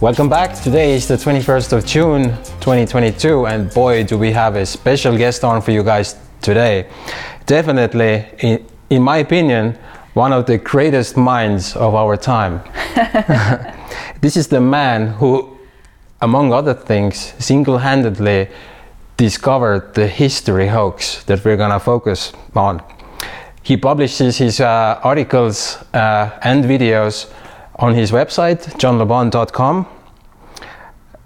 Welcome back. Today is the 21st of June 2022, and boy, do we have a special guest on for you guys today. Definitely, in, in my opinion, one of the greatest minds of our time. this is the man who, among other things, single handedly discovered the history hoax that we're gonna focus on. He publishes his uh, articles uh, and videos on his website, johnlebon.com.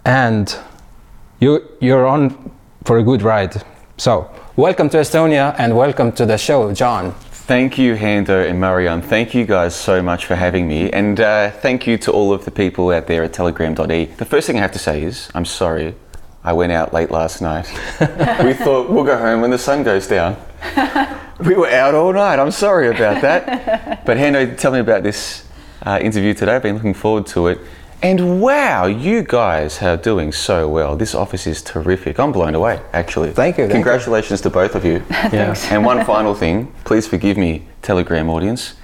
And you, you're on for a good ride. So, welcome to Estonia and welcome to the show, John. Thank you, Hando and Marianne. Thank you guys so much for having me. And uh, thank you to all of the people out there at telegram.e. The first thing I have to say is, I'm sorry. I went out late last night. we thought we'll go home when the sun goes down. We were out all night. I'm sorry about that. But Hando, tell me about this uh, interview today. I've been looking forward to it. And wow, you guys are doing so well. This office is terrific. I'm blown away, actually. Thank you, thank Congratulations to both of you. Yes. And one final thing, please forgive me, Telegram audience.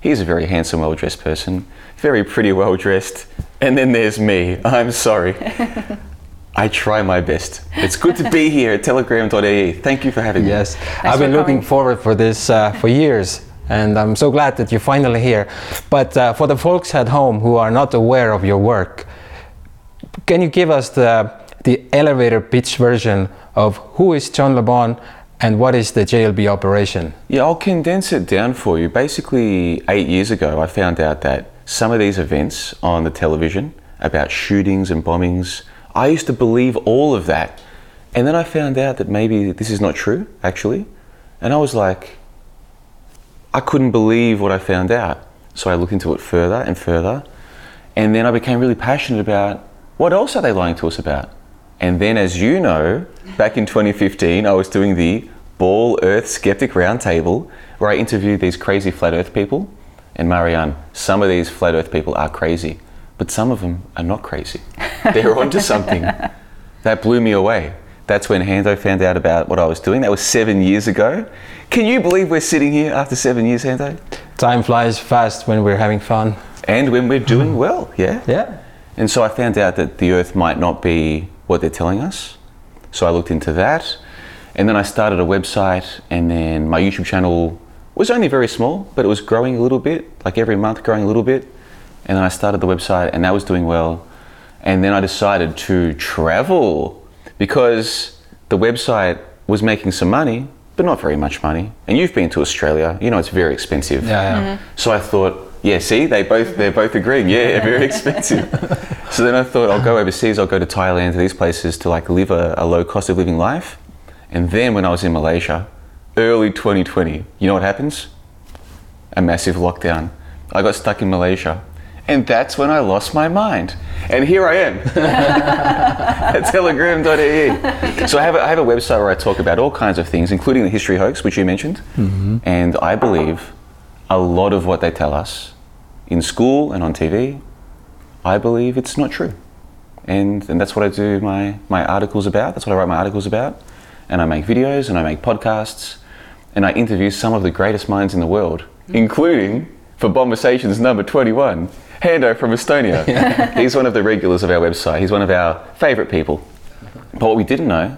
He's a very handsome, well dressed person, very pretty, well dressed. And then there's me. I'm sorry. I try my best. It's good to be here at telegram.ee. Thank you for having me. Yes, I've been looking coming. forward for this uh, for years, and I'm so glad that you're finally here. But uh, for the folks at home who are not aware of your work, can you give us the the elevator pitch version of who is John LeBon and what is the JLB operation? Yeah, I'll condense it down for you. Basically, eight years ago, I found out that some of these events on the television about shootings and bombings, I used to believe all of that. And then I found out that maybe this is not true, actually. And I was like, I couldn't believe what I found out. So I looked into it further and further. And then I became really passionate about what else are they lying to us about? And then, as you know, back in 2015, I was doing the Ball Earth Skeptic Roundtable where I interviewed these crazy flat earth people. And Marianne, some of these flat earth people are crazy, but some of them are not crazy. They're onto something. That blew me away. That's when Hando found out about what I was doing. That was seven years ago. Can you believe we're sitting here after seven years, Hando? Time flies fast when we're having fun. And when we're doing mm-hmm. well, yeah? Yeah. And so I found out that the Earth might not be what they're telling us. So I looked into that. And then I started a website, and then my YouTube channel was only very small, but it was growing a little bit, like every month growing a little bit. And then I started the website, and that was doing well. And then I decided to travel because the website was making some money, but not very much money. And you've been to Australia, you know it's very expensive. Yeah, yeah. Mm-hmm. So I thought, yeah, see, they both they're both agreeing. Yeah, very expensive. so then I thought I'll go overseas. I'll go to Thailand to these places to like live a, a low cost of living life. And then when I was in Malaysia, early 2020, you know what happens? A massive lockdown. I got stuck in Malaysia. And that's when I lost my mind. And here I am at telegram.ee. So I have, a, I have a website where I talk about all kinds of things, including the history hoax, which you mentioned. Mm-hmm. And I believe a lot of what they tell us in school and on TV, I believe it's not true. And, and that's what I do my, my articles about. That's what I write my articles about. And I make videos and I make podcasts and I interview some of the greatest minds in the world, mm. including for Bombersations number 21, Hando from Estonia. He's one of the regulars of our website. He's one of our favourite people. But what we didn't know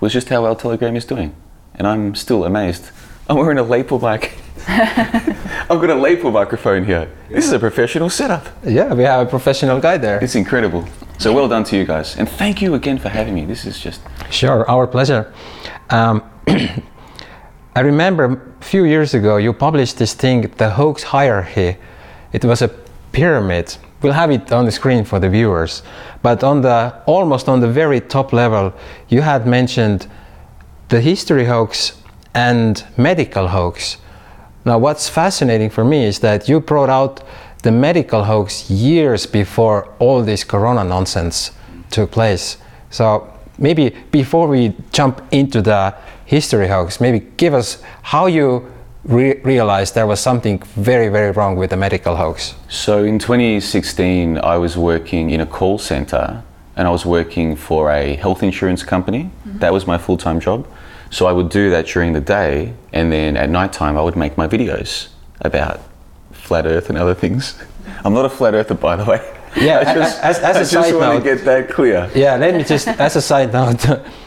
was just how well Telegram is doing. And I'm still amazed. I'm wearing a lapel mic. I've got a lapel microphone here. This is a professional setup. Yeah, we have a professional guy there. It's incredible. So well done to you guys. And thank you again for having me. This is just Sure, our pleasure. Um, I remember a few years ago you published this thing, the hoax hierarchy. It was a pyramid. We'll have it on the screen for the viewers. But on the almost on the very top level, you had mentioned the history hoax and medical hoax. Now, what's fascinating for me is that you brought out the medical hoax years before all this corona nonsense took place. So, maybe before we jump into the history hoax, maybe give us how you re- realized there was something very, very wrong with the medical hoax. So in 2016, I was working in a call center and I was working for a health insurance company. Mm-hmm. That was my full time job. So I would do that during the day and then at nighttime I would make my videos about flat earth and other things. I'm not a flat earther, by the way. Yeah, I just, as- as a I just side want note- to get that clear. Yeah, let me just, as a side note,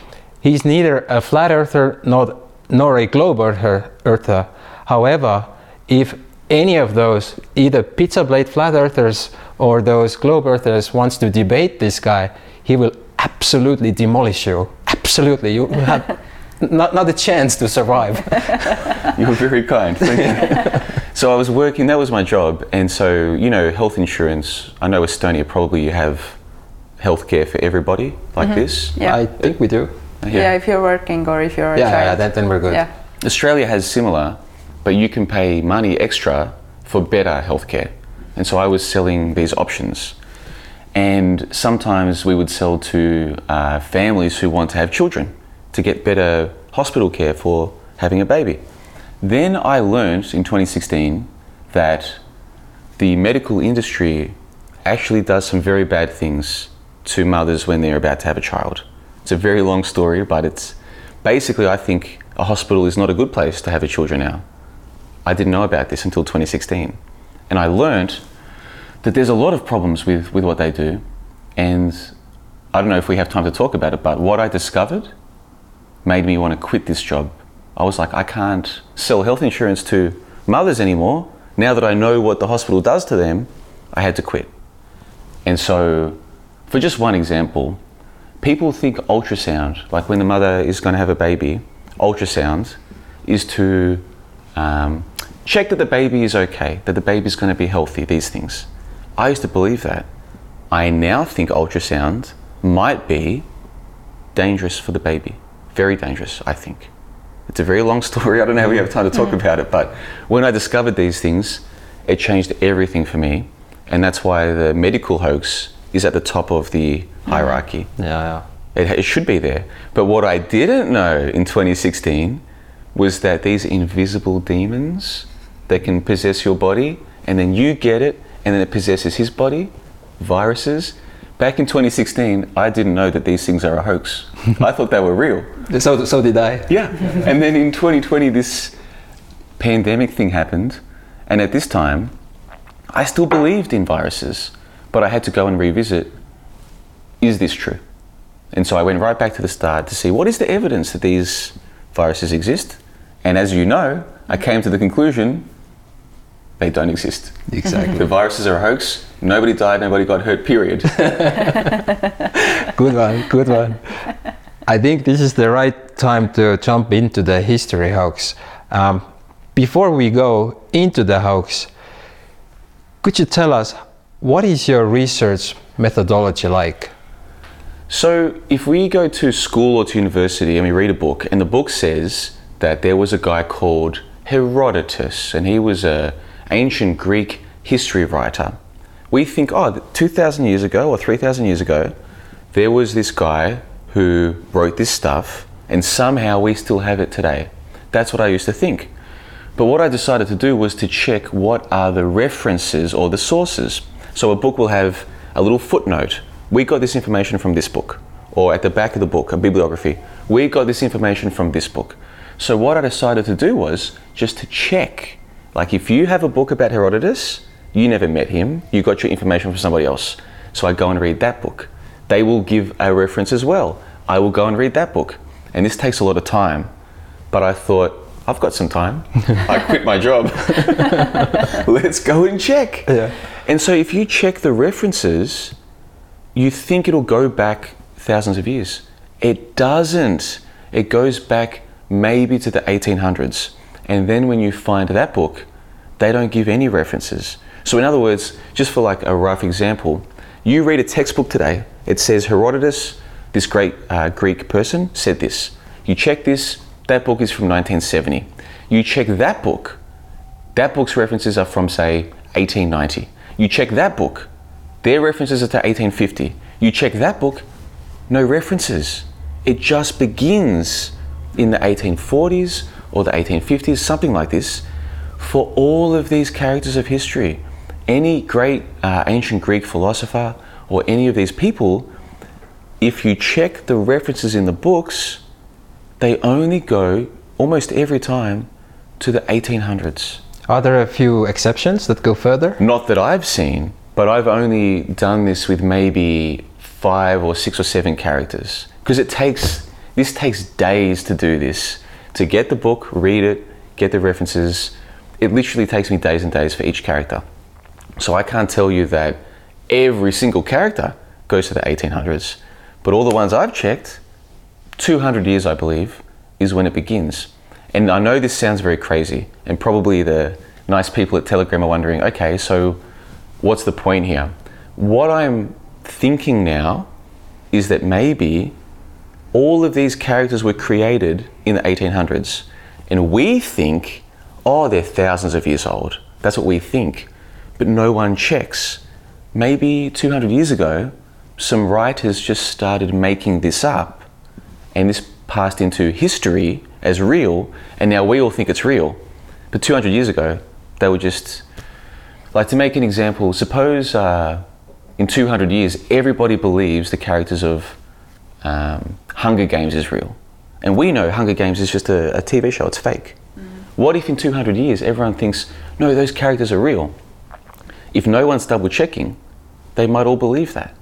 he's neither a flat earther nor, nor a globe earther, earther. However, if any of those, either pizza blade flat earthers or those globe earthers, wants to debate this guy, he will absolutely demolish you. Absolutely, you have not, not a chance to survive. You're very kind. Thank you. so I was working. That was my job, and so you know, health insurance. I know Estonia probably you have healthcare for everybody like mm-hmm. this. Yeah. I think we do. Yeah. if you're working or if you're a Yeah, child. yeah, then, then we're good. Yeah. Australia has similar, but you can pay money extra for better healthcare. And so I was selling these options. And sometimes we would sell to uh, families who want to have children to get better hospital care for having a baby. Then I learned in 2016 that the medical industry actually does some very bad things to mothers when they're about to have a child. It's a very long story, but it's basically, I think a hospital is not a good place to have your children now. I didn't know about this until 2016. And I learned that there's a lot of problems with, with what they do. And I don't know if we have time to talk about it, but what I discovered made me want to quit this job. I was like, I can't sell health insurance to mothers anymore. Now that I know what the hospital does to them, I had to quit. And so, for just one example, people think ultrasound, like when the mother is going to have a baby, ultrasound is to um, check that the baby is okay, that the baby is going to be healthy, these things. I used to believe that. I now think ultrasound might be dangerous for the baby. Very dangerous, I think. It's a very long story. I don't know how we have time to talk about it, but when I discovered these things, it changed everything for me. And that's why the medical hoax is at the top of the hierarchy. Yeah, It, it should be there. But what I didn't know in 2016 was that these invisible demons that can possess your body, and then you get it, and then it possesses his body, viruses. Back in 2016, I didn't know that these things are a hoax. I thought they were real. So, so did I. Yeah. and then in 2020, this pandemic thing happened. And at this time, I still believed in viruses, but I had to go and revisit is this true? And so I went right back to the start to see what is the evidence that these viruses exist? And as you know, I came to the conclusion they don't exist. Exactly. The viruses are a hoax. Nobody died, nobody got hurt, period. Good one, good one. I think this is the right time to jump into the history hoax. Um, before we go into the hoax, could you tell us what is your research methodology like? So, if we go to school or to university and we read a book, and the book says that there was a guy called Herodotus, and he was a ancient Greek history writer, we think, oh, 2,000 years ago or 3,000 years ago, there was this guy who wrote this stuff, and somehow we still have it today. That's what I used to think. But what I decided to do was to check what are the references or the sources. So a book will have a little footnote. We got this information from this book. Or at the back of the book, a bibliography. We got this information from this book. So what I decided to do was just to check. Like if you have a book about Herodotus, you never met him, you got your information from somebody else. So I go and read that book. They will give a reference as well. I will go and read that book. And this takes a lot of time. But I thought, I've got some time. I quit my job. Let's go and check. Yeah. And so if you check the references, you think it'll go back thousands of years. It doesn't. It goes back maybe to the 1800s. And then when you find that book, they don't give any references. So, in other words, just for like a rough example, you read a textbook today, it says Herodotus, this great uh, Greek person, said this. You check this, that book is from 1970. You check that book, that book's references are from, say, 1890. You check that book, their references are to 1850. You check that book, no references. It just begins in the 1840s or the 1850s, something like this, for all of these characters of history. Any great uh, ancient Greek philosopher or any of these people, if you check the references in the books, they only go almost every time to the 1800s. Are there a few exceptions that go further? Not that I've seen, but I've only done this with maybe five or six or seven characters because it takes this takes days to do this to get the book, read it, get the references. It literally takes me days and days for each character. So I can't tell you that every single character goes to the 1800s, but all the ones I've checked, 200 years, I believe, is when it begins. And I know this sounds very crazy, and probably the nice people at Telegram are wondering okay, so what's the point here? What I'm thinking now is that maybe all of these characters were created in the 1800s, and we think, oh, they're thousands of years old. That's what we think. But no one checks. Maybe 200 years ago, some writers just started making this up, and this passed into history as real, and now we all think it's real. But 200 years ago, they were just like to make an example. Suppose uh, in 200 years, everybody believes the characters of um, Hunger Games is real, and we know Hunger Games is just a, a TV show; it's fake. What if in 200 years everyone thinks, no, those characters are real? If no one's double checking, they might all believe that.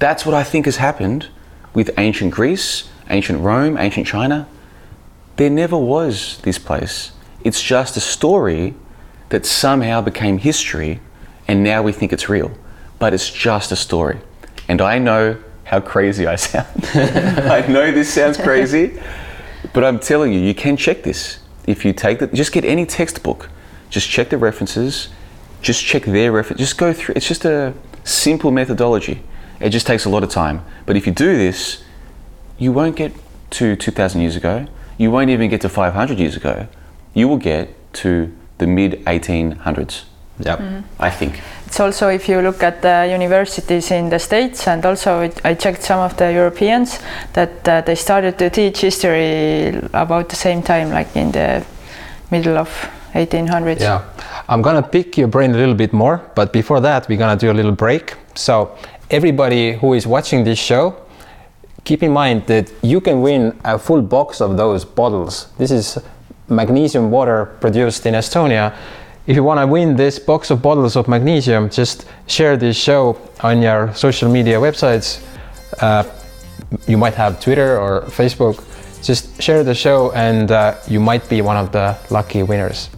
That's what I think has happened with ancient Greece, ancient Rome, ancient China. There never was this place. It's just a story that somehow became history and now we think it's real. But it's just a story. And I know how crazy I sound. I know this sounds crazy, but I'm telling you, you can check this. If you take the, just get any textbook, just check the references, just check their reference, just go through. It's just a simple methodology. It just takes a lot of time. But if you do this, you won't get to 2,000 years ago. You won't even get to 500 years ago. You will get to the mid 1800s, Yep. Mm-hmm. I think. It's also if you look at the universities in the States and also I checked some of the Europeans that uh, they started to teach history about the same time, like in the middle of 1800s. Yeah, I'm gonna pick your brain a little bit more, but before that, we're gonna do a little break. So, everybody who is watching this show, keep in mind that you can win a full box of those bottles. This is magnesium water produced in Estonia. If you want to win this box of bottles of magnesium, just share this show on your social media websites. Uh, you might have Twitter or Facebook. Just share the show, and uh, you might be one of the lucky winners.